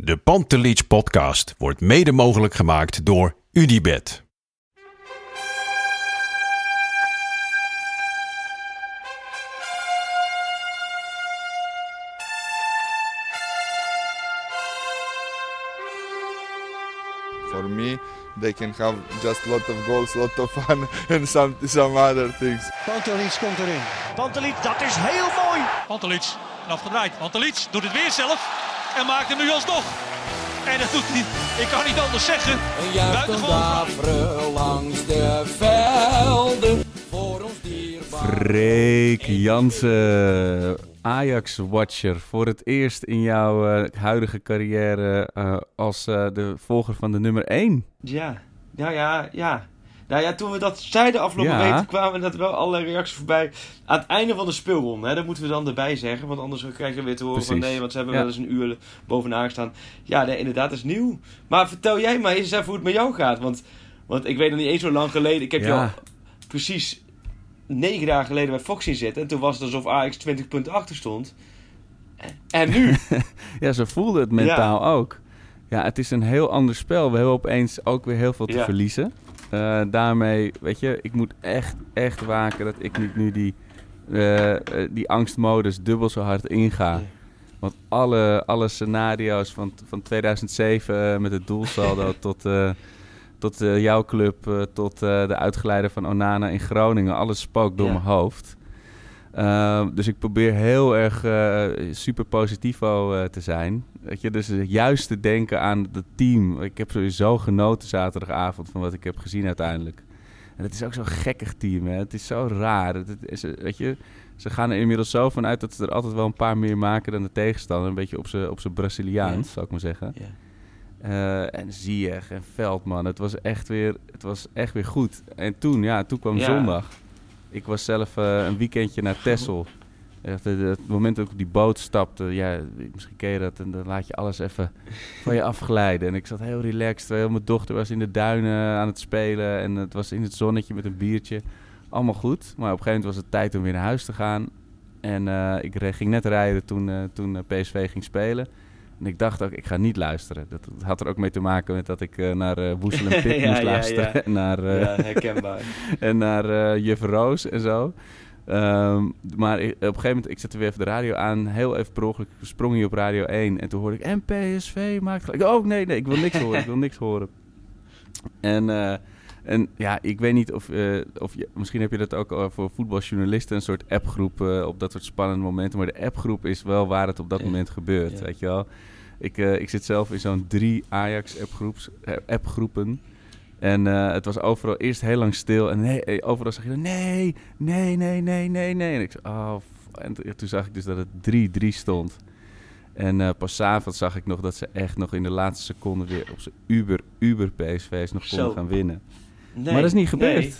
De Pantelich podcast wordt mede mogelijk gemaakt door UdiBet. For me, they can have just lot of goals, lot of fun, and some some other things. Pantelic komt erin. Pantelic, dat is heel mooi. Pantelic, afgedraaid. Pantelic doet het weer zelf en maakt hem nu alsnog. En dat doet hij, ik kan niet anders zeggen. Daveren langs de velden. Voor ons dierbaar. Freek Jansen, Ajax-watcher. Voor het eerst in jouw eh, huidige carrière eh, als eh, de volger van de nummer 1. Ja, ja, ja, ja. Nou ja, toen we dat zeiden afgelopen Ja. week, kwamen er wel allerlei reacties voorbij. Aan het einde van de speelronde, hè, dat moeten we dan erbij zeggen. Want anders krijgen we weer te horen van nee, want ze hebben Ja. wel eens een uur bovenaan gestaan. Ja, nee, inderdaad, dat is nieuw. Maar vertel jij maar eens even hoe het met jou gaat. Want, want ik weet nog niet eens zo lang geleden. Ik heb Ja. jou precies negen dagen geleden bij Fox zien zitten. En toen was het alsof Ajax 20 punten achter stond. En nu? Ja, ze voelden het mentaal ook. Ja, het is een heel ander spel. We hebben opeens ook weer heel veel te Ja. verliezen. Eh, daarmee, weet je, ik moet echt, echt waken dat ik niet nu die, eh, eh, die angstmodus dubbel zo hard inga. Want alle, alle scenario's van, van 2007 eh, met het doelsaldo tot, tot jouw club, tot de uitgeleider van Onana in Groningen, alles spookt door Ja. mijn hoofd. Uh, dus ik probeer heel erg uh, super positivo uh, te zijn. Weet je, dus juist te denken aan het team. Ik heb sowieso genoten zaterdagavond van wat ik heb gezien uiteindelijk. En het is ook zo'n gekkig team, hè. Het is zo raar. Het is, weet je, ze gaan er inmiddels zo van uit dat ze er altijd wel een paar meer maken dan de tegenstander. Een beetje op zijn op Braziliaans, ja. zou ik maar zeggen. Ja. Uh, en Ziyech en Veldman. Het was echt weer, het was echt weer goed. En toen, ja, toen kwam Ja. zondag. Ik was zelf uh, een weekendje naar Texel. Echt, het, het moment dat ik op die boot stapte, ja, misschien ken je dat, en dan laat je alles even van je afglijden. En ik zat heel relaxed, mijn dochter was in de duinen aan het spelen en het was in het zonnetje met een biertje. Allemaal goed, maar op een gegeven moment was het tijd om weer naar huis te gaan. En uh, ik ging net rijden toen, toen PSV ging spelen. En ik dacht ook, ik ga niet luisteren. Dat, dat had er ook mee te maken met dat ik uh, naar uh, Woesel en ja, moest ja, luisteren. Ja. En naar, uh, ja, herkenbaar. en naar Juf Roos en zo. Um, maar ik, op een gegeven moment, ik zette weer even de radio aan. Heel even per ongeluk sprong hij op radio 1. En toen hoorde ik, en PSV maakt gelijk. Oh nee, nee, ik wil niks horen, ik wil niks horen. En... En ja, ik weet niet of, uh, of je, misschien heb je dat ook al voor voetbaljournalisten, een soort appgroep uh, op dat soort spannende momenten. Maar de appgroep is wel waar het op dat moment gebeurt, ja. weet je wel. Ik, uh, ik zit zelf in zo'n drie Ajax appgroepen. En het was overal eerst heel lang stil. En nee, overal zag je dan, nee, nee, nee, nee, nee, nee. En ik oh, en toen zag ik dus dat het 3-3 stond. En uh, pas avond zag ik nog dat ze echt nog in de laatste seconde weer op zijn uber, uber PSV's nog konden gaan winnen. Nee, maar dat is niet gebeurd. Nee.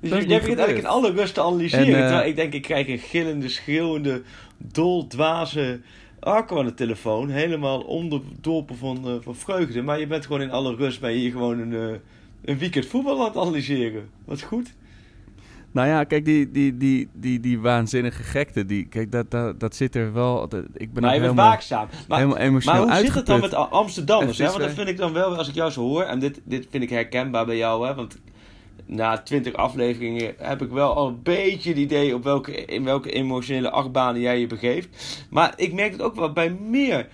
Dus jij begint eigenlijk in alle rust te analyseren. En, uh, terwijl ik denk, ik krijg een gillende, schreeuwende, doldwaze Arco aan de telefoon. Helemaal onderdolpen van, uh, van vreugde. Maar je bent gewoon in alle rust bij hier gewoon een, uh, een weekend voetbal aan het analyseren. Wat goed. Nou ja, kijk, die, die, die, die, die waanzinnige gekte, die, kijk, dat, dat, dat zit er wel. Dat, ik ben maar je bent helemaal, waakzaam. Maar, helemaal emotioneel maar hoe zit het dan met. Amsterdammers? Hè? Want dat eh, vind ik dan wel, als ik jou zo hoor, en dit, dit vind ik herkenbaar bij jou, hè? want na twintig afleveringen heb ik wel al een beetje het idee op welke, in welke emotionele achtbanen jij je begeeft. Maar ik merk het ook wel bij meer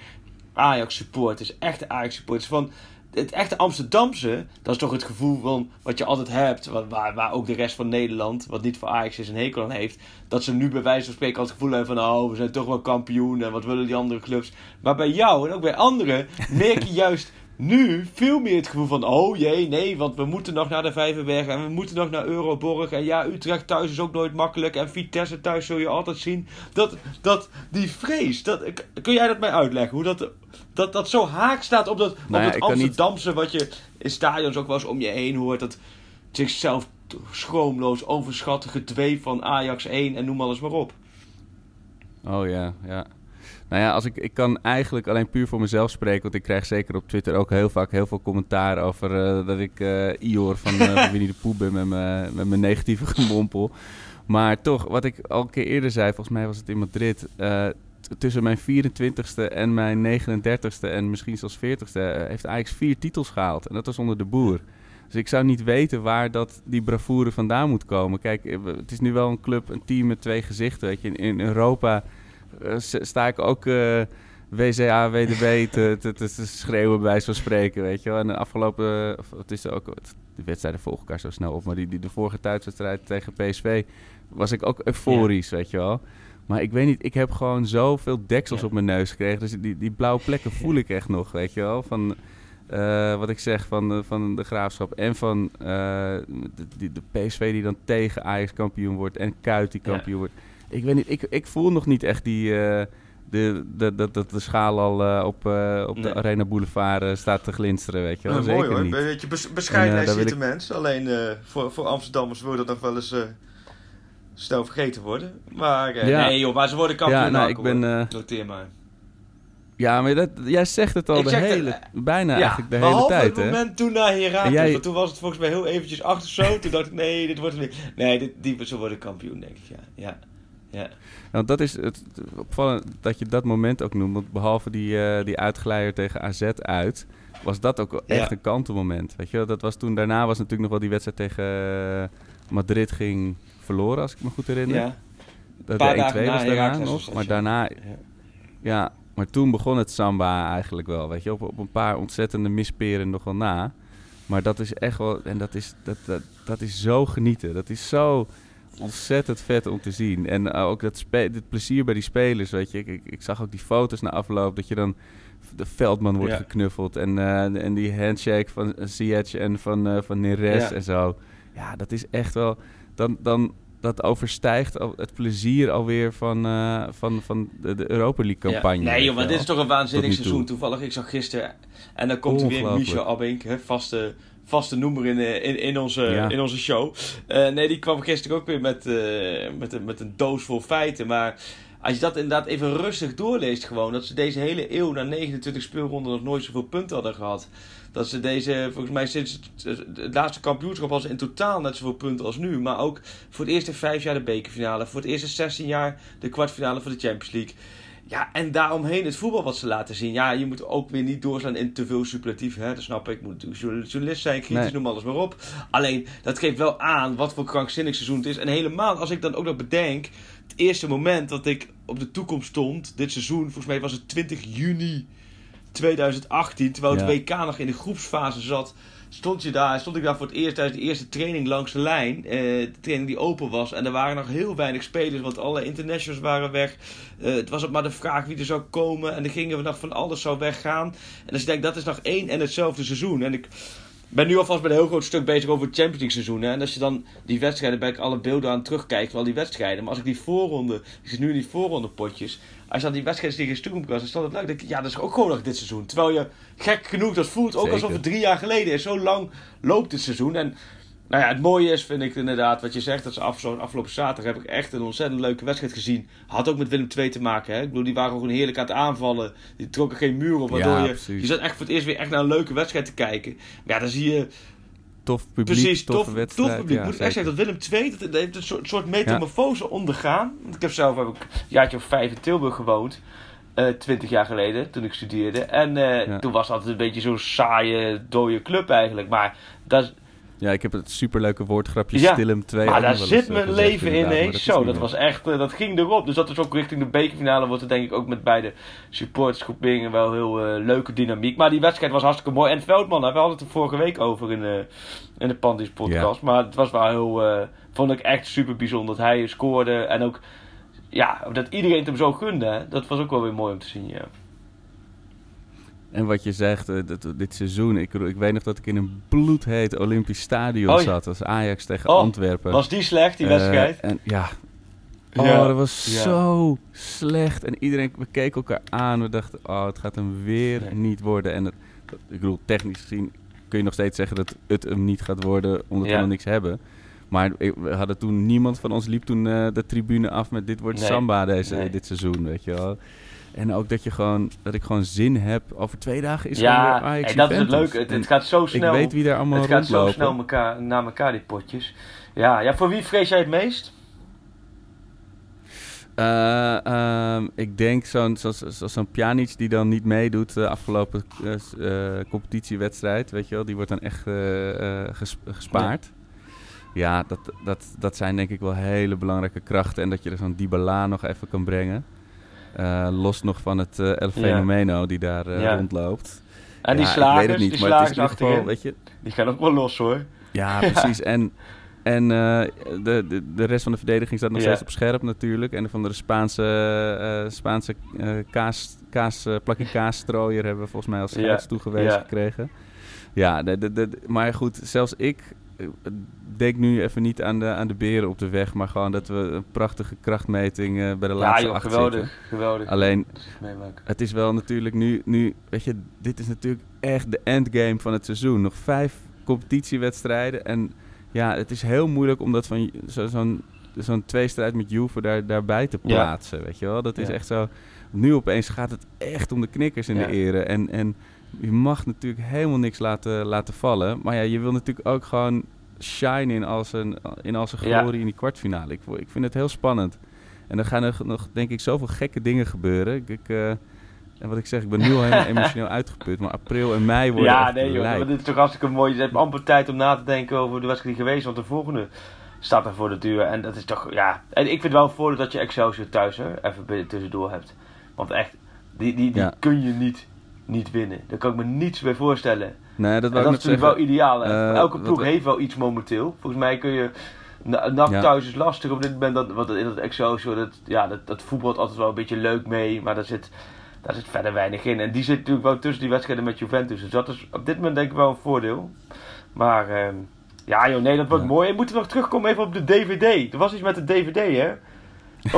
Ajax-supporters, echte Ajax-supporters, van het echte Amsterdamse, dat is toch het gevoel van wat je altijd hebt, waar, waar ook de rest van Nederland, wat niet voor Ajax is, een hekel aan heeft, dat ze nu bij wijze van spreken al het gevoel hebben van, oh, we zijn toch wel kampioen en wat willen die andere clubs. Maar bij jou en ook bij anderen merk je juist nu veel meer het gevoel van, oh jee, nee, want we moeten nog naar de Vijverberg en we moeten nog naar Euroborg. En ja, Utrecht thuis is ook nooit makkelijk en Vitesse thuis zul je altijd zien. Dat, dat die vrees, dat, kun jij dat mij uitleggen? Hoe dat, dat, dat zo haak staat op dat, Nou ja, op ik dat niet- Amsterdamse wat je in stadions ook wel eens om je heen hoort. Dat zichzelf schroomloos overschatten gedweef van Ajax 1 en noem alles maar op. Oh ja, ja. Nou ja, als ik, ik kan eigenlijk alleen puur voor mezelf spreken, want ik krijg zeker op Twitter ook heel vaak heel veel commentaar over eh, dat ik eh Ior van, van Winnie de Poel ben met mijn, met mijn negatieve gemompel. Maar toch, wat ik al een keer eerder zei, volgens mij was het in Madrid, tussen mijn 24ste en mijn 39ste en misschien zelfs 40ste eh, heeft Ajax vier titels gehaald. En dat was onder de boer. Dus ik zou niet weten waar dat, die bravoure vandaan moet komen. Kijk, het is nu wel een club, een team met twee gezichten. Weet je. In, in Europa sta ik ook eh, WCA, WDB te, te, te, te schreeuwen bij van spreken, weet je wel. En de afgelopen, of het is ook, de wedstrijden volgen elkaar zo snel op, maar die, die, de vorige thuiswedstrijd tegen PSV was ik ook euforisch, weet je wel. Maar ik weet niet, ik heb gewoon zoveel deksels Ja. op mijn neus gekregen. Dus die, die blauwe plekken voel ik echt nog, weet je wel. Van, eh, wat ik zeg, van de, van de Graafschap en van eh, de, de PSV die dan tegen Ajax kampioen wordt en Kuit die Ja. kampioen wordt. Ik weet niet, ik, ik voel nog niet echt die... eh, de, de, de, de, de schaal al eh, op, eh, op Nee. de Arena Boulevard staat te glinsteren, weet je wel. Zeker mooi hoor, niet. beetje bes- bescheidenheid wil de mens. Alleen eh, voor, voor Amsterdammers wil dat nog wel eens eh, snel vergeten worden. Maar eh, Ja. nee joh, maar ze worden kampioen. Ja, nou, ik ben, eh, Noteer maar. Ja, maar dat, jij zegt het al Ik de het, hele, bijna eigenlijk de hele behalve tijd, het hè? moment toen naar Herakles. Jij- Want toen was het volgens mij heel eventjes achter zo. toen dacht ik, nee, dit wordt het niet. Nee, dit, die, ze worden kampioen, denk ik. Ja, ja. Ja. Want dat is het opvallend dat je dat moment ook noemt. Want behalve die, eh, die uitglijder tegen AZ uit, was dat ook wel Ja. echt een kantelmoment. Weet je wel? Dat was toen, daarna was natuurlijk nog wel die wedstrijd tegen eh, Madrid ging verloren, als ik me goed herinner. ja. Dat de 1-2 dagen na was daarna nog. Maar daarna, Ja. ja, maar toen begon het samba eigenlijk wel. Weet je, op, op een paar ontzettende misperen nog wel na. Maar dat is echt wel, en dat is, dat, dat, dat is zo genieten. Dat is zo ontzettend vet om te zien. En eh, ook dat het plezier bij die spelers, weet je. Ik, ik, ik zag ook die foto's na afloop, dat je dan de Veldman wordt Ja. geknuffeld. En, eh, en die handshake van Ziyech en van, eh, van Neres Ja. en zo. Ja, dat is echt wel... Dan, dan, dat overstijgt al het plezier alweer van, eh, van, van de, Europa League campagne. Ja. Nee joh, maar dit is toch een waanzinnig toe. seizoen. Toevallig, ik zag gisteren... En dan komt er weer. Michel Abink, hè, vaste, vaste noemer in, eh, in, in, onze, Ja. in onze show. Eh, nee, die kwam gisteren ook weer met, eh, met, een, met een doos vol feiten. Maar als je dat inderdaad even rustig doorleest gewoon... dat ze deze hele eeuw na 29 speelronden nog nooit zoveel punten hadden gehad. Dat ze deze, volgens mij sinds het, het laatste kampioenschap... ze in totaal net zoveel punten als nu. Maar ook voor het eerste vijf jaar de bekerfinale. Voor het eerste 16 jaar de kwartfinale van de Champions League. Ja, en daaromheen het voetbal wat ze laten zien. Ja, je moet ook weer niet doorslaan in te veel superlatief. Hè? Dat snap ik. Ik moet journalist zijn, kritisch, Nee. noem alles maar op. Alleen, dat geeft wel aan wat voor krankzinnig seizoen het is. En helemaal als ik dan ook nog bedenk... Het eerste moment dat ik op de toekomst stond, dit seizoen, volgens mij was het 20 juni 2018, terwijl het Ja. WK nog in de groepsfase zat, stond, je daar, stond ik daar voor het eerst tijdens de eerste training langs de lijn. eh, de training die open was. En er waren nog heel weinig spelers, want alle internationals waren weg. Eh, het was ook maar de vraag wie er zou komen. En dan gingen we nog van alles zou weggaan. En dus ik denk, dat is nog één en hetzelfde seizoen. En ik ben nu alvast met een heel groot stuk bezig over het Champions League seizoen. Hè? En als je dan die wedstrijden, ben ik alle beelden aan terugkijkt, wel die wedstrijden. Maar als ik die voorronde, ik zit nu in die voorronde potjes. Als je dan die wedstrijden tegen kan, dan staat het leuk. Dan denk ik, ja, dat is ook gewoon nog dit seizoen. Terwijl je gek genoeg, dat voelt ook Zeker. alsof het drie jaar geleden is. Zo lang loopt dit seizoen. En nou ja, het mooie is, vind ik inderdaad, wat je zegt, dat ze af, zo'n afgelopen zaterdag heb ik echt een ontzettend leuke wedstrijd gezien. Had ook met Willem II te maken. Hè? Ik bedoel, die waren gewoon heerlijk aan het aanvallen. Die trokken geen muur op, waardoor Ja, je, je zat echt voor het eerst weer echt naar een leuke wedstrijd te kijken. Maar ja, dan zie je Tof publiek, Precies, tof, wedstrijd. tof publiek. ja, Moet ik echt zeggen dat Willem II dat, dat heeft een soort, soort metamorfose ondergaan. Want ik heb zelf heb ik een jaartje of vijf in Tilburg gewoond. eh, twintig jaar geleden, toen ik studeerde. En eh, Ja. toen was dat een beetje zo'n saaie, dode club eigenlijk. Maar dat, Ja, ik heb het superleuke woordgrapje Ja, Stillem 2 maar daar zit eh, mijn gezegd leven in, is Zo, dat was echt, eh, dat ging erop. Dus dat is ook richting de bekerfinale, wordt er denk ik ook met beide supportersgroeperingen wel heel eh, leuke dynamiek. Maar die wedstrijd was hartstikke mooi. En Veldman, hè, we hadden het er vorige week over in, in de Pandis podcast. Maar het was wel heel, vond ik echt super bijzonder dat hij scoorde. En ook, ja, dat iedereen het hem zo gunde, hè. Dat was ook wel weer mooi om te zien, ja. En wat je zegt, eh, dat, dit seizoen, ik, ik weet nog dat ik in een bloedheet Olympisch stadion Oh, zat als Ajax tegen Oh, Antwerpen. Was die slecht, die Eh, wedstrijd? en ja, oh, Ja, dat was ja. zo slecht. En iedereen, we keken elkaar aan. We dachten, oh, het gaat hem weer Nee. niet worden. En het, ik bedoel, technisch gezien kun je nog steeds zeggen dat het hem niet gaat worden, omdat Ja. we nog niks hebben. Maar we hadden toen, niemand van ons liep toen eh, de tribune af met dit wordt Nee. Samba deze, Nee. dit seizoen, weet je wel. En ook dat, je gewoon, dat ik gewoon zin heb. Over twee dagen is ja, weer Ajax en dat is het leuke. Het, gaat zo snel. Ik weet wie daar allemaal het gaat zo snel elkaar, naar elkaar, die potjes. Ja, ja, voor wie vrees jij het meest? Eh, ehm, ik denk zo'n zo, zo, zo'n Pjanic die dan niet meedoet de afgelopen eh, s- eh, competitiewedstrijd, weet je wel, die wordt dan echt ges- gespaard. Ja, dat, dat, dat zijn denk ik wel hele belangrijke krachten en dat je er zo'n Dybala nog even kan brengen. Eh, los nog van het eh El. Fenomeno die daar eh, Ja. rondloopt. En die slagers, ik weet het niet, die maar het is slagers in ieder geval, achterin, weet je, die gaan ook wel los hoor. ja, precies. En, en de, de, de rest van de verdediging staat nog steeds op scherp natuurlijk. En van de Spaanse, eh, Spaanse kaas, kaas, plakje kaasstrooier hebben we volgens mij als scheids toegewezen gekregen. Ja, de, de, maar goed, zelfs ik denk nu even niet aan de, aan de beren op de weg. Maar gewoon dat we een prachtige krachtmeting eh, bij de Ja laatste joh, acht geweldig, zitten. geweldig. Alleen, het is wel natuurlijk nu, nu, weet je, dit is natuurlijk echt de endgame van het seizoen. Nog vijf competitiewedstrijden. En ja, het is heel moeilijk om dat van zo- zo'n zo'n tweestrijd met Juve daar, daarbij te Ja. plaatsen. Weet je wel? Dat is Ja. echt zo. Nu opeens gaat het echt om de knikkers in de ere. En, en je mag natuurlijk helemaal niks laten, laten vallen. Maar ja, je wil natuurlijk ook gewoon shine in al zijn, in al zijn Ja. glorie in die kwartfinale. Ik, ik vind het heel spannend. En er gaan er nog, denk ik, zoveel gekke dingen gebeuren. Ik, ik, eh, en wat ik zeg, ik ben nu al helemaal emotioneel uitgeput. Maar april en mei worden Ja, nee joh, dit is toch hartstikke mooi. Je hebt amper tijd om na te denken over de wedstrijd die geweest, want de volgende staat er voor de deur. En dat is toch, ja. En ik vind wel een voordeel dat je Excelsior thuis hè, even tussendoor hebt. Want echt, die, die, die Ja. kun je niet, niet winnen. Daar kan ik me niets bij voorstellen. Nee, dat dat is natuurlijk zeggen. wel ideaal. Eh, Elke ploeg we- heeft wel iets momenteel. Volgens mij kun je... Na- NAC Ja. thuis is lastig op dit moment. Dat, want in dat Excelsior, dat, ja, dat, dat voetbalt altijd wel een beetje leuk mee. Maar daar zit, daar zit verder weinig in. En die zit natuurlijk wel tussen die wedstrijden met Juventus. Dus dat is op dit moment denk ik wel een voordeel. Maar ehm, ja joh, nee, dat wordt Ja. mooi. En moeten nog terugkomen even op de DVD. Er was iets met de DVD, hè?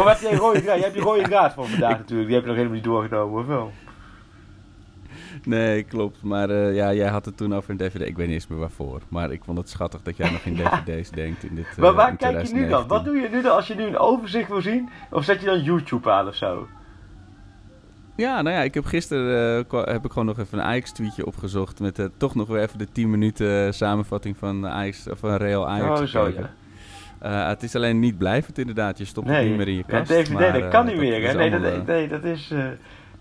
Oh, heb jij rode draad? Je hebt die rode draad van vandaag natuurlijk. Die heb je nog helemaal niet doorgenomen, of wel? Nee, klopt. Maar eh, ja, jij had het toen over een DVD. Ik weet niet eens meer waarvoor. Maar ik vond het schattig dat jij nog in dvd's denkt in dit eh, Maar waar in kijk je nu dan? 2019. Wat doe je nu dan als je nu een overzicht wil zien? Of zet je dan YouTube aan of zo? Ja, nou ja, ik heb gisteren eh, heb ik gewoon nog even een Ajax-tweetje opgezocht. Met eh, toch nog weer even de 10 minuten eh, samenvatting van, Ajax, of van Real Ajax. oh, zo ja. Eh, het is alleen niet blijvend inderdaad. Je stopt het Nee, niet meer in je ja, kast. DVD, maar, dat eh, kan niet meer, hè? Nee, dat, allemaal, eh, nee, dat is...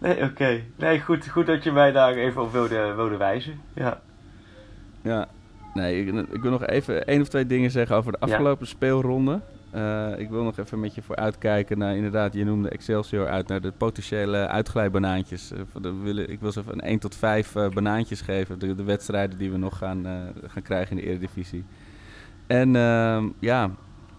nee, oké. Nee, goed, goed dat je mij daar even op wilde, wilde wijzen. Ja. Ja, nee, ik, ik wil nog even één of twee dingen zeggen over de Ja. afgelopen speelronde. Eh, ik wil nog even met je voor uitkijken naar, inderdaad, je noemde Excelsior uit, naar de potentiële uitglijbanaantjes. Eh, ik wil ze even een 1 tot 5 eh, banaantjes geven, de, de wedstrijden die we nog gaan, gaan krijgen in de Eredivisie. En ehm, ja,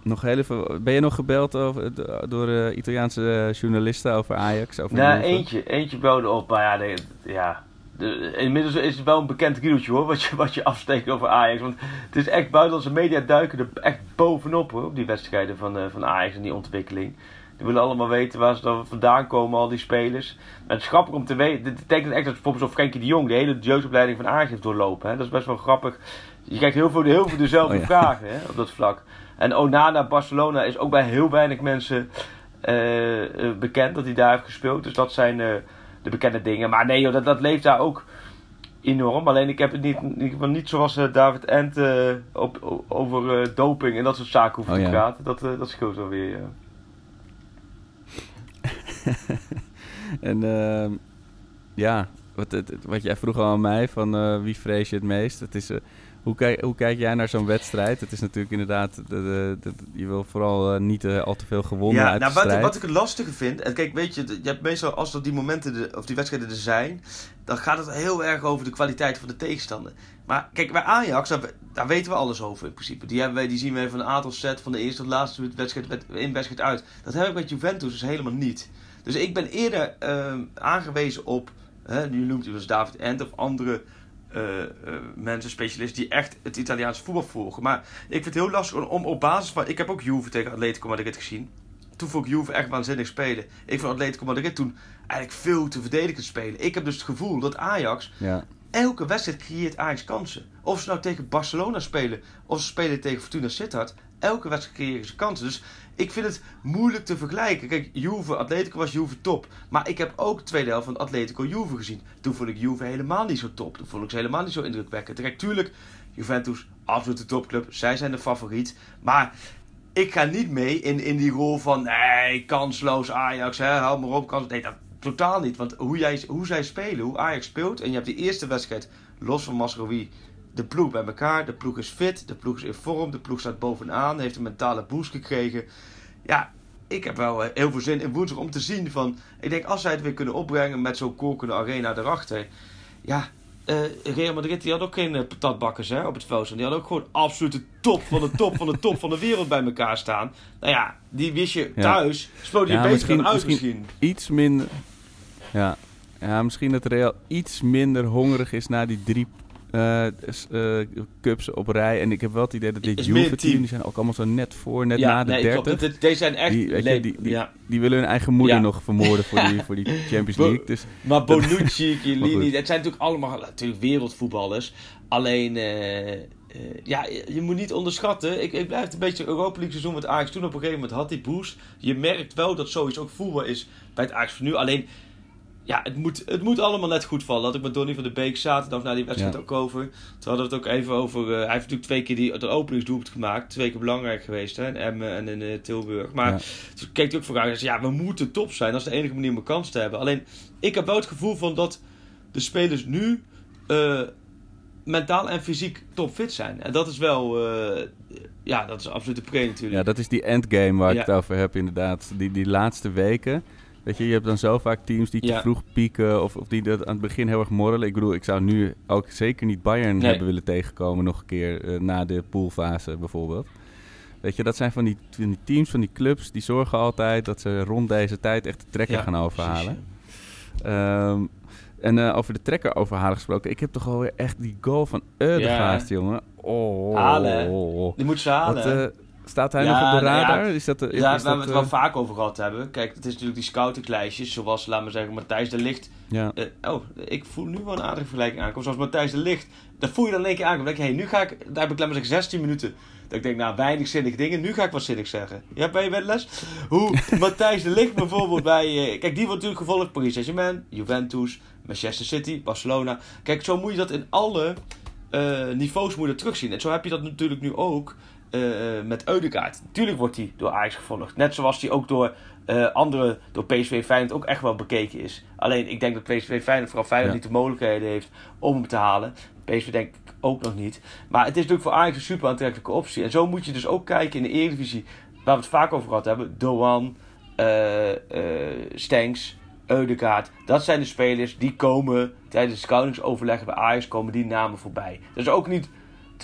nog heel even, ben je nog gebeld over, do- door eh, Italiaanse journalisten over Ajax? Over Nou, eentje, eentje belde op, maar ja, nee, ja. De, inmiddels is het wel een bekend riedeltje hoor, wat je, wat je afsteekt over Ajax. Want het is echt, buitenlandse media duiken er echt bovenop hoor, op die wedstrijden van, eh, van Ajax en die ontwikkeling. Die willen allemaal weten waar ze dan vandaan komen, al die spelers. Maar het is grappig om te weten, dit betekent echt dat bijvoorbeeld zo'n Frenkie de Jong de hele jeugdopleiding van Ajax heeft doorlopen. Hè? Dat is best wel grappig. Je krijgt heel veel, heel veel dezelfde Oh ja. vragen hè, op dat vlak. En Onana, Barcelona is ook bij heel weinig mensen eh, eh, bekend dat hij daar heeft gespeeld. Dus dat zijn eh, de bekende dingen. Maar nee, joh, dat, dat leeft daar ook enorm. Alleen ik heb het niet, geval niet zoals David Ent op, over doping en dat soort zaken hoeft Oh, te ja. praten. Dat, dat scheelt wel weer. ja. En ehm, ja, wat, wat jij vroeg al aan mij, van wie vrees je het meest? Het is, hoe, kijk, hoe kijk jij naar zo'n wedstrijd? Het is natuurlijk inderdaad, de, de, de- je wil vooral eh, niet eh, al te veel gewonnen uit nou, de wat, wat ik het lastige vind. En kijk, weet je, je hebt meestal als er die momenten de- of die wedstrijden er zijn. dan gaat het heel erg over de kwaliteit van de tegenstander. Maar kijk, bij Ajax, daar, daar weten we alles over in principe. Die, hebben wij, die zien we van een aantal set van de eerste tot laatste wedstrijd wed- in wedstrijd uit. Dat heb ik met Juventus dus helemaal niet. Dus ik ben eerder ehm, aangewezen op Hè, nu noemt u dus David Ent of andere eh, eh, mensen, specialisten, die echt het Italiaanse voetbal volgen. Maar ik vind het heel lastig om, om op basis van... Ik heb ook Juve tegen Atletico Madrid gezien. Toen vond ik Juve echt waanzinnig spelen. Ik vond Atletico Madrid toen eigenlijk veel te verdedigend spelen. Ik heb dus het gevoel dat Ajax Ja. elke wedstrijd creëert Ajax kansen. Of ze nou tegen Barcelona spelen, of ze spelen tegen Fortuna Sittard. Elke wedstrijd creëren ze kansen. Dus ik vind het moeilijk te vergelijken. Kijk, Juve, Atletico was Juve top. Maar ik heb ook de tweede helft van Atletico Juve gezien. Toen vond ik Juve helemaal niet zo top. Toen vond ik ze helemaal niet zo indrukwekkend. Kijk, tuurlijk, Juventus, absolute topclub. Zij zijn de favoriet. Maar ik ga niet mee in, in die rol van... Nee, kansloos Ajax, hè, hou maar op. Nee, dat totaal niet. Want hoe, jij, hoe zij spelen, hoe Ajax speelt... En je hebt die eerste wedstrijd, los van Masrowi... De ploeg bij elkaar, de ploeg is fit, de ploeg is in vorm, de ploeg staat bovenaan, heeft een mentale boost gekregen. Ja, ik heb wel eh, heel veel zin in woensdag om te zien van... Ik denk, als zij het weer kunnen opbrengen met zo'n kokende arena erachter... Ja, eh, Real Madrid die had ook geen eh, patatbakkers hè, op het veld. Die had ook gewoon absolute top van de top van de top van de wereld bij elkaar staan. Nou ja, die wist je Ja. thuis. Speelde je Ja, beter misschien- dan uit misschien- misschien. Iets minder... Ja. ja, misschien dat Real iets minder hongerig is na die drie eh, cups op rij. En ik heb wel het idee dat dit Juve-team, team. die zijn ook allemaal zo net voor, net ja, na de nee, 30. klopt. Dit- Deze zijn echt... Die, weet je, leep- die, die, ja. die willen hun eigen moeder Ja. nog vermoorden voor die, voor die Champions Bo- League. Dus Maar Bonucci, Chiellini, het zijn natuurlijk allemaal natuurlijk wereldvoetballers. Alleen, eh, ja, je, moet niet onderschatten. Ik, ik blijf het een beetje Europa League seizoen met Ajax toen op een gegeven moment had die boost. Je merkt wel dat zoiets ook voelbaar is bij het Ajax van nu. Alleen, ja, het moet, het moet allemaal net goed vallen. Dat ik met Donny van de Beek zaterdag na die wedstrijd Ja. ook over. Toen hadden we het ook even over. eh, hij heeft natuurlijk twee keer die, de openingsdoelpunt gemaakt. Twee keer belangrijk geweest, hè, in Emmen en in eh, Tilburg. Maar Ja. toen keek hij ook vooruit en zei: Ja, we moeten top zijn. Dat is de enige manier om een kans te hebben. Alleen, ik heb wel het gevoel van dat de spelers nu eh, mentaal en fysiek topfit zijn. En dat is wel, ja, dat is absoluut de pre natuurlijk. ja, dat is die endgame waar ik het over heb inderdaad. Die, die laatste weken. Weet je, je hebt dan zo vaak teams die te Ja. vroeg pieken of, of die dat aan het begin heel erg morrelen. Ik bedoel, ik zou nu ook zeker niet Bayern Nee. hebben willen tegenkomen nog een keer eh, na de poolfase bijvoorbeeld. Weet je, dat zijn van die, van die teams, van die clubs, die zorgen altijd dat ze rond deze tijd echt de trekker Ja, gaan overhalen. Ehm, en eh, over de trekker overhalen gesproken. Ik heb toch alweer echt die goal van Eudegaard, jongen. Oh, Halen, hè? oh, oh. Die moet ze halen. Wat? Staat hij Ja, nog op de nou ja, radar? is dat, is, Daar waar we het wel eh, vaak over gehad hebben. Kijk, het is natuurlijk die scoutinglijstjes. Zoals, laten we zeggen, Matthijs de Licht. ja. Eh, oh, ik voel nu wel een aardige vergelijking aankomen. Zoals Matthijs de Licht. Dat voel je dan in één keer aankomen. Dan denk je, hey, nu ga ik... Daar heb ik, laat maar zeggen, 16 minuten. Dat ik denk, nou, weinig zinnige dingen. Nu ga ik wat zinnig zeggen. Ja, ben je bij de les? Hoe Matthijs de Licht bijvoorbeeld bij... eh, kijk, die wordt natuurlijk gevolgd Paris Saint-Germain, Juventus, Manchester City, Barcelona. Kijk, zo moet je dat in alle niveaus moet je terugzien. En zo heb je dat natuurlijk nu ook eh, eh, met Eudegaard. Natuurlijk wordt hij door Ajax gevolgd. Net zoals hij ook door eh andere, door PSV Feyenoord ook echt wel bekeken is. Alleen, ik denk dat PSV Feyenoord, vooral Feyenoord, Ja. niet de mogelijkheden heeft om hem te halen. PSV denk ik ook nog niet. Maar het is natuurlijk voor Ajax een super aantrekkelijke optie. En zo moet je dus ook kijken in de Eredivisie, waar we het vaak over gehad hebben. Doan, eh Stenks, Eudegaard. Dat zijn de spelers die komen tijdens de scoutingsoverleggen bij Ajax, komen die namen voorbij. Dat is ook niet...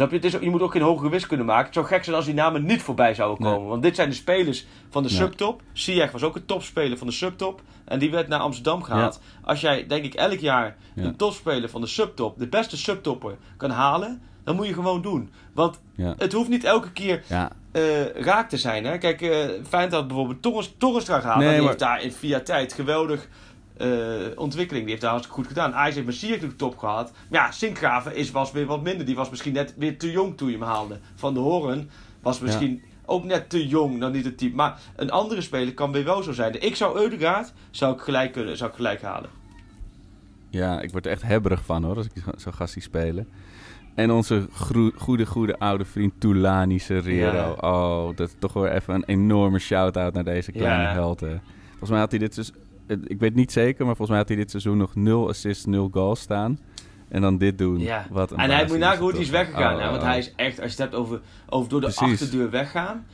Snap je? Het is, ook- je moet ook geen hogere wiskunde kunnen maken. Het zou gek zijn als die namen niet voorbij zouden Nee. komen. Want dit zijn de spelers van de subtop. Ziyech was ook een topspeler van de subtop. En die werd naar Amsterdam gehaald. Als jij, denk ik, elk jaar Ja. een topspeler van de subtop, de beste subtopper, kan halen, dan moet je gewoon doen. Want Ja. het hoeft niet elke keer eh, raak te zijn. Hè? Kijk, eh Feyenoord had bijvoorbeeld Torres, Torrestra gehaald. Nee, die maar- heeft daar in via tijd geweldig eh, ontwikkeling. Die heeft daar hartstikke goed gedaan. Ajax heeft Messier natuurlijk top gehad. Maar ja, Sinkgraven is, was weer wat minder. Die was misschien net weer te jong toen je hem haalde. Van de Horen was misschien ook net te jong, dan niet het type. Maar een andere speler kan weer wel zo zijn. Ik zou Eudegaard zou ik gelijk kunnen, zou ik gelijk halen. Ja, ik word er echt hebberig van hoor, als ik zo gast zie spelen. En onze goede, goede oude vriend Tulani Serrero. Oh, dat is toch weer even een enorme shout-out naar deze kleine Ja. held. hè. Volgens mij had hij dit seizoen... Ik weet niet zeker, maar volgens mij had hij dit seizoen nog 0 assists, 0 goals staan. En dan dit doen. Ja. Wat een En hij moet nagaan hoe hij is weggegaan. Oh, hè? Want oh, hij is echt, als je het hebt over, over door de Precies. achterdeur weggaan.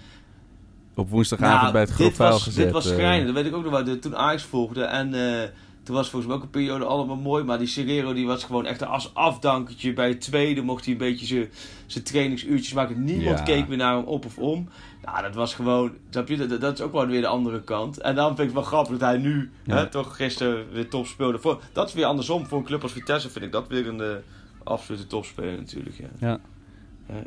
Op woensdagavond Nou, bij het dit was, gezet. Dit was eh. schrijnend, dat weet ik ook nog wel. de- Toen Ajax volgde en eh, Toen was volgens mij ook een periode allemaal mooi. Maar die Serrero die was gewoon echt als afdankertje. Bij het tweede mocht hij een beetje zijn- trainingsuurtjes maken. Niemand Ja. keek meer naar hem op of om. Nou, dat was gewoon... Dat, dat is ook wel weer de andere kant. En dan vind ik het wel grappig dat hij nu Ja. hè, toch gisteren weer top speelde. Voor, dat is weer andersom. Voor een club als Vitesse vind ik dat weer een eh, absolute topspeler natuurlijk. Ja. Ja.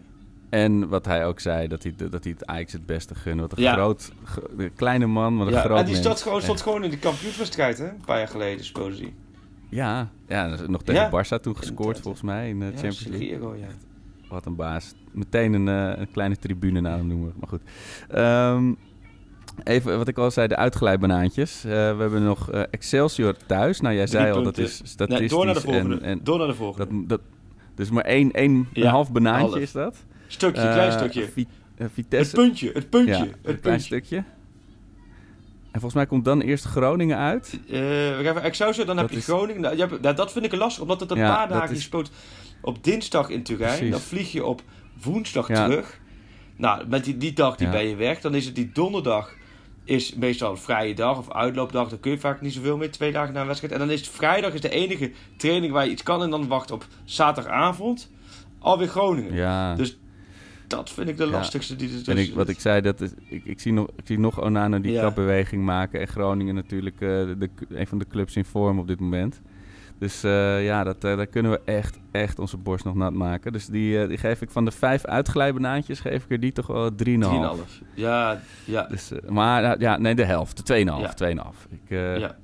En wat hij ook zei, dat hij, dat hij het Ajax het beste gunde. Wat een Ja. groot, een kleine man, maar een Ja, groot en die stond gewoon, stond gewoon in de kampioenswedstrijd, hè? Een paar jaar geleden speelde hij. Ja, ja, nog tegen Ja. Barça toen gescoord volgens mij in de Champions League. Wat een baas. Meteen een, eh, een kleine tribune naar hem noemen. Maar goed. Ehm, even wat ik al zei, de uitglijbanaantjes. Eh, we hebben nog eh, Excelsior thuis. Nou, jij Drie zei al, dat is statistisch. Nee, door naar de volgende. En, en door naar de volgende. dat, dat, dus maar één, één Ja, een half banaantje half. is dat. Stukje, Eh, klein stukje. Vi- eh, Het Vitesse. puntje, het puntje, ja, het een klein stukje. En volgens mij komt dan eerst Groningen uit. Eh, we gaan even Excelsior, dan Dat heb je is- Groningen. Nou, nou, dat vind ik lastig, omdat het een paar dagen is- speelt op dinsdag in Turijn. Precies. Dan vlieg je op woensdag terug. Nou, met die, die dag die Ja. ben je weg. Dan is het die donderdag is meestal een vrije dag of uitloopdag. Dan kun je vaak niet zoveel meer, twee dagen na een wedstrijd. En dan is het vrijdag is de enige training waar je iets kan. En dan wacht op zaterdagavond alweer Groningen. Ja. Dus dat vind ik de lastigste. Die, dus, En ik, wat ik zei, dat is, ik, ik, zie nog, ik zie nog Onana die kapbeweging maken. En Groningen natuurlijk eh, de, een van de clubs in vorm op dit moment. Dus eh, ja, dat, eh, daar kunnen we echt, echt onze borst nog nat maken. Dus die, die geef ik van de vijf uitglijbanaantjes, geef ik er die toch wel 3,5. 3,5. Ja, ja. Dus, maar ja, nee, de helft. De 2,5. Ja. 2,5. Ik, ja.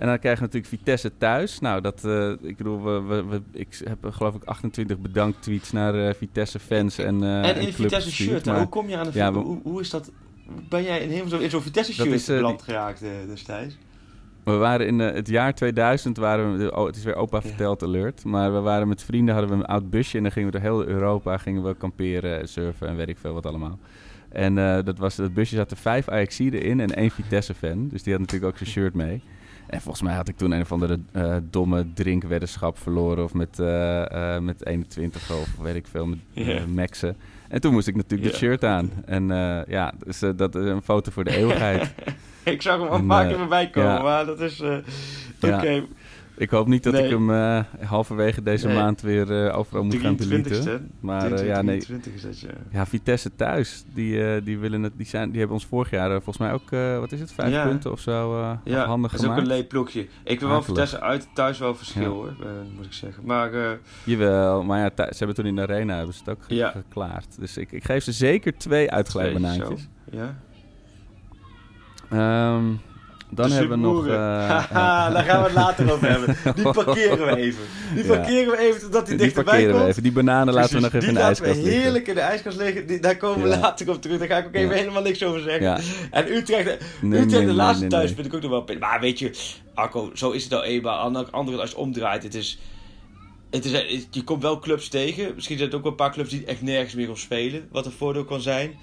En dan krijgen we natuurlijk Vitesse thuis. Nou, dat, eh, ik bedoel, we, we, we- ik heb eh, geloof ik 28 bedankt tweets naar eh, Vitesse fans en, En in club een Vitesse gestuurd, shirt. hè? maar- Hoe kom je aan de Ja, hoe, hoe is dat? Ben jij in, zo- in zo'n Vitesse Dat shirt is, eh, beland geraakt destijds? We waren in het jaar 2000, waren we, oh, het is weer opa verteld alert, maar we waren met vrienden, hadden we een oud busje en dan gingen we door heel Europa, gingen we kamperen, surfen en weet ik veel wat allemaal. En dat, was, dat busje zaten vijf Ajaxiden in en één Vitesse-fan, dus die had natuurlijk ook zijn shirt mee. En volgens mij had ik toen een of andere eh, domme drinkweddenschap verloren of met, eh, eh, met 21 of weet ik veel, met Maxen. En toen moest ik natuurlijk dat Ja. shirt aan. En ja, dus dat is een foto voor de eeuwigheid. ik zag hem al vaker voorbij komen, ja. maar dat is... eh, Ja. Ik hoop niet dat Nee. ik hem eh, halverwege deze Nee. maand weer eh, overal moet gaan 23ste. deleten. Maar eh, ja, nee. 23 is dat, ja. Ja, Vitesse thuis, die, die, willen het, die, zijn, die hebben ons vorig jaar volgens mij ook, wat is het, vijf Ja. punten of zo uh, Ja, handig dat is ook gemaakt. een leep ploegje. Ik wil wel. Vitesse uit, thuis wel verschil Ja. hoor, moet ik zeggen. Maar Jawel, maar ja, ze hebben toen in de arena hebben ze het ook ge- Ja. geklaard. Dus ik, ik geef ze zeker twee uitglijbanaantjes. Ja. Ehm, dan De hebben we nog... Haha, daar gaan we het later over hebben. Die parkeren we even. Die parkeren we even totdat die die dichterbij parkeren we komt. even. Die bananen laten we nog even in die de laten we ijskast liggen. heerlijk in de ijskast liggen. Die, daar komen we later op terug. Daar ga ik ook even helemaal niks over zeggen. En Utrecht, Nee, Utrecht nee, de laatste nee, thuis vind ik ook nog wel. Maar weet je, Arco, zo is het nou eenmaal. Andere als het omdraait, het is... Het is, je komt wel clubs tegen. Misschien zijn het ook wel een paar clubs die echt nergens meer op spelen. Wat een voordeel kan zijn.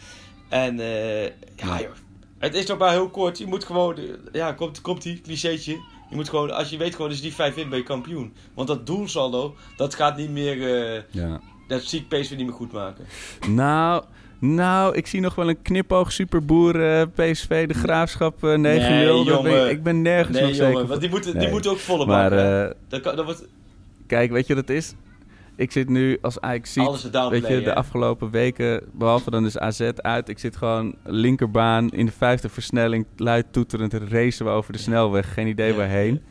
En eh, ja, Ja. joh. Het is nog maar heel kort. Je moet gewoon... Ja, komt, komt die clichétje. Je moet gewoon... Als je weet gewoon, als je die vijf wint, ben je kampioen. Want dat doelsaldo, dat gaat niet meer... eh, Ja. dat zie ik PSV niet meer goed maken. Nou, nou, ik zie nog wel een knipoog superboer eh, PSV, de Graafschap eh, 9-0. Nee, ik- jongen. ik ben nergens Nee, nog zeker jongen. Want die moeten, die moeten ook volle Maar maken. dat, kan, dat wordt kijk, weet je wat het is? Ik zit nu als Ajax ziet, alles te downplayen. weet je, de afgelopen weken, behalve dan is AZ uit. Ik zit gewoon linkerbaan in de vijfde versnelling, luid toeterend racen we over de snelweg. Geen idee Ja. waarheen.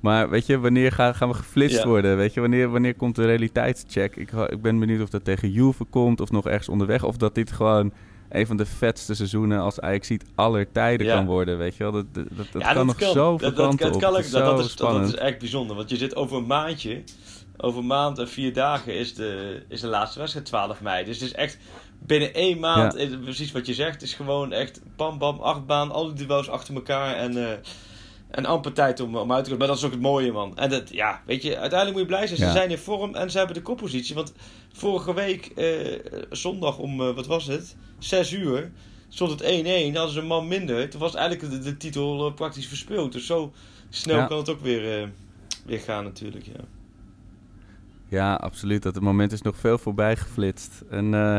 Maar weet je, wanneer gaan, gaan we geflitst Ja. worden? Weet je, wanneer, wanneer komt de realiteitscheck? Ik, ik ben benieuwd of dat tegen Juve komt of nog ergens onderweg. Of dat dit gewoon een van de vetste seizoenen als Ajax ziet aller tijden Ja. kan worden. Weet je wel, dat, dat, dat, dat Ja, kan nog zoveel dat, dat, dat, kan ook, dat, zo is, dat, is echt bijzonder. Want je zit over een maandje. Over een maand en vier dagen is de, is de laatste wedstrijd 12 mei. Dus het is echt binnen één maand, Ja. precies wat je zegt, is gewoon echt bam bam, acht baan, al die duels achter elkaar en, eh, en amper tijd om, om uit te komen. Maar dat is ook het mooie man. En dat, ja, weet je, uiteindelijk moet je blij zijn. Ze Ja. zijn in vorm en ze hebben de koppositie. Want vorige week, eh, zondag om, eh, wat was het, 6 uur, stond het 1-1. Hadden ze een man minder. Toen was eigenlijk de, de titel eh, praktisch verspeeld. Dus zo snel Ja. kan het ook weer, eh, weer gaan natuurlijk, ja. Ja, absoluut. Dat het moment is nog veel voorbij geflitst. En eh,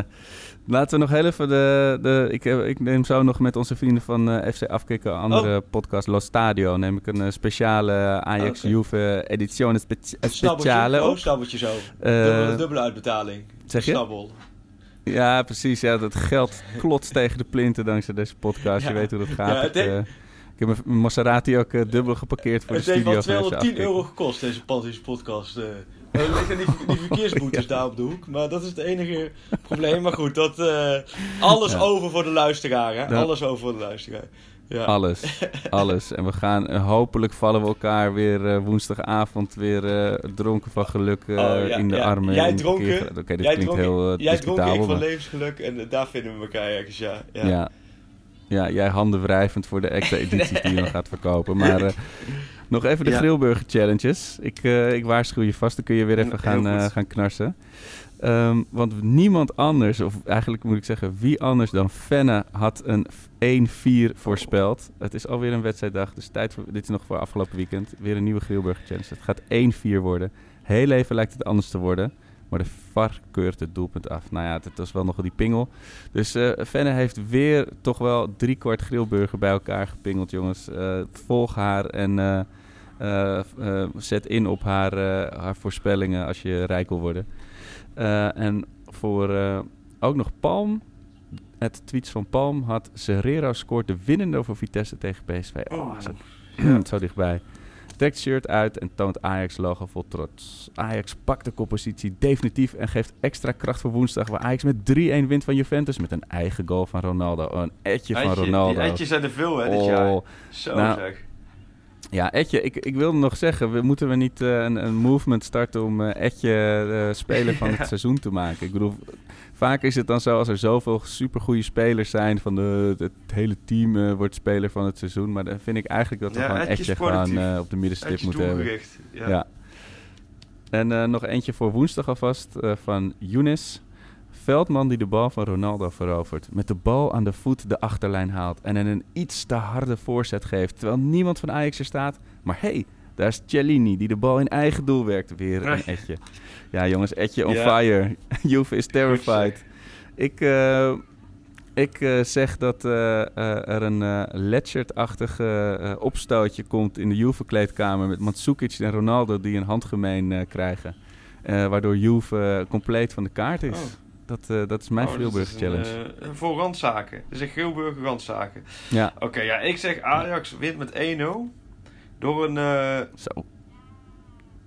laten we nog heel even de... de ik, heb, ik neem zo nog met onze vrienden van eh, FC Afkikken, een andere podcast, Los Stadio, neem ik een eh, speciale Ajax-Juve edizione spe- speciale Oh, snabbeltje zo. Eh, dubbele, dubbele uitbetaling. zeg je? Snabbel. Ja, precies. Ja, dat geld klotst tegen de plinten dankzij deze podcast. Je weet hoe dat gaat. Ja, het ik, heeft- eh, ik heb mijn Maserati ook eh, dubbel geparkeerd voor Het de heeft studio. wel van FC 210 Afkikken. euro gekost, deze podcast. Er liggen die, die verkeersboetes daar op de hoek. Maar dat is het enige probleem. Maar goed, dat, eh, alles Ja. over voor de luisteraar. Hè? Alles over voor de luisteraar. Ja. Alles, alles. En we gaan, eh, hopelijk vallen we elkaar weer eh, woensdagavond weer dronken van geluk Oh, ja, in de ja. armen. Jij dronken. Oké, dit jij klinkt dronken, heel jij dronken, ik van levensgeluk. En daar vinden we elkaar ergens, ja. ja. ja. Ja, jij handen wrijvend voor de extra edities die je nog gaat verkopen. Maar nog even de Ja. Grillburger Challenges. Ik, eh, ik waarschuw je vast, dan kun je weer even gaan, goed. gaan knarsen. Ehm, want niemand anders, of eigenlijk moet ik zeggen wie anders dan Fenne had een 1-4 voorspeld. Het is alweer een wedstrijddag, dus tijd voor, dit is nog voor afgelopen weekend. Weer een nieuwe Grillburger Challenge. Het gaat 1-4 worden. Heel even lijkt het anders te worden. Maar de VAR keurt het doelpunt af. Nou ja, het was wel nog die pingel. Dus eh Fenne heeft weer toch wel drie kwart grillburger bij elkaar gepingeld, jongens. Eh, volg haar en eh, zet in op haar, haar voorspellingen als je rijk wil worden. En voor ook nog Palm, het tweets van Palm had Serrero scoort de winnende over Vitesse tegen PSV. Oh, zo, zo dichtbij. Trekt shirt uit en toont Ajax-logo vol trots. Ajax pakt de koppositie definitief en geeft extra kracht voor woensdag... waar Ajax met 3-1 wint van Juventus met een eigen goal van Ronaldo. Oh, een etje van Ronaldo. Die eitjes zijn er veel, hè, dit Oh, jaar. Zo nou, zeg. Ja, Etje, ik, ik wilde nog zeggen, we, moeten we niet eh, een, een movement starten om eh, Etje eh, speler van het seizoen te maken? Ik bedoel, vaak is het dan zo als er zoveel supergoeie spelers zijn, van de, het hele team eh, wordt speler van het seizoen. Maar dan vind ik eigenlijk dat we Ja, gewoon Etje gewoon eh, op de middenstip moeten hebben. Ja. Ja. En eh, nog eentje voor woensdag alvast van Younes. Veldman die de bal van Ronaldo verovert. Met de bal aan de voet de achterlijn haalt. En een iets te harde voorzet geeft. Terwijl niemand van Ajax er staat. Maar hey, daar is Cellini die de bal in eigen doel werkt. Weer een etje. Ja jongens, etje on Ja. fire. Juve is terrified. Ik, eh, ik eh, zeg dat eh, er een eh Letchert-achtig opstootje komt in de Juve-kleedkamer met Mandzukic en Ronaldo die een handgemeen krijgen. Waardoor Juve compleet van de kaart is. Oh. Dat, dat is mijn Oh, Grilburg dat is een, Challenge. eh, voor randzaken. Dat is een randzaken. ja, Oké, ja, ik zeg Ajax wint met 1-0. Door een... eh, zo.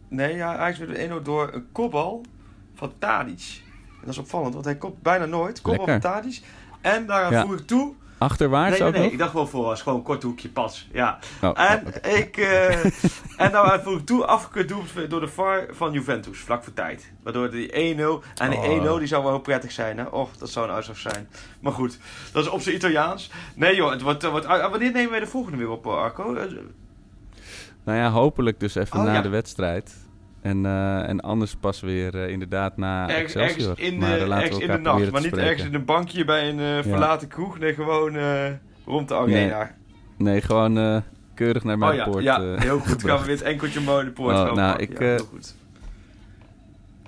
nee, ja, Ajax met 1-0 door een kopbal van Tadic. En dat is opvallend, want hij kopt bijna nooit. Kopbal van Tadic. En daar Ja. voeg ik toe... Achterwaarts Nee, nee, ook nee, ik dacht wel voor als gewoon een kort hoekje pas. Ja. Oh, En oké. ik... eh, en nou voeg ik toe afgekeurd door de VAR van Juventus, vlak voor tijd. Waardoor die 1-0... En die Oh. 1-0 die zou wel heel prettig zijn, hè. Och, dat zou een uitslag zijn. Maar goed, dat is op zijn Italiaans. Nee joh, het wordt... wordt wanneer nemen wij de volgende weer op, eh, Arco? Nou ja, hopelijk dus even Oh, na ja. de wedstrijd. En, eh, en anders pas weer eh, inderdaad na Ergens, Excelsior. ergens in de, eh, laten ergens we in de nacht, maar niet ergens in een bankje bij een verlaten kroeg. Nee, gewoon rond de arena. Nee, gewoon keurig naar mijn oh ja, poort. ja heel goed. Gaan we weer het enkeltje mooi de poort Oh, nou, pakken. ik, Ja, heel goed.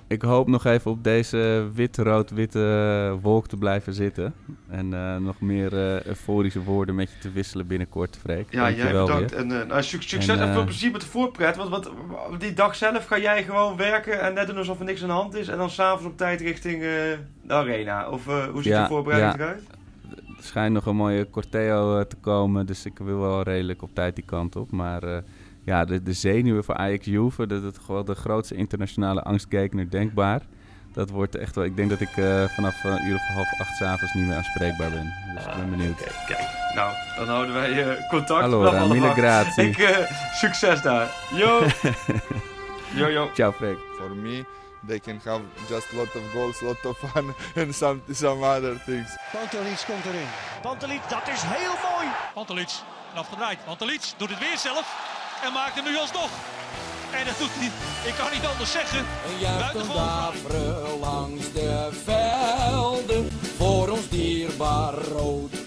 Ik hoop nog even op deze wit-rood-witte wolk te blijven zitten. En eh, nog meer eh, euforische woorden met je te wisselen binnenkort, Freek. Ja, jij bedankt. weer. En, eh, nou, suc- succes En, en, veel plezier met de voorpret. Want wat, die dag zelf ga jij gewoon werken en net doen alsof er niks aan de hand is. En dan s'avonds op tijd richting de arena. Of hoe ziet Ja, de voorbereiding ja. eruit? Er schijnt nog een mooie corteo te komen, dus ik wil wel redelijk op tijd die kant op. Maar ja, de, de zenuwen voor Ajax Juve, dat is gewoon de grootste internationale angstgekner denkbaar. Dat wordt echt wel, ik denk dat ik eh, vanaf een uur of half acht 's avonds niet meer aanspreekbaar ben. Dus ik ben benieuwd. Oké, kijk. Nou, dan houden wij eh, contact. Allora, allemaal. mille grazie. Ik, eh, succes daar. Yo! yo, yo. Ciao Freek. For me, they can have just lot of goals, lot of fun, and some some other things. Pantelic komt erin. Pantelic, dat is heel mooi. Pantelic, afgedraaid. Pantelic doet het weer zelf en maakt hem nu alsnog. En dat doet hij, ik kan niet anders zeggen. Een daveren langs de velden voor ons dierbaar rood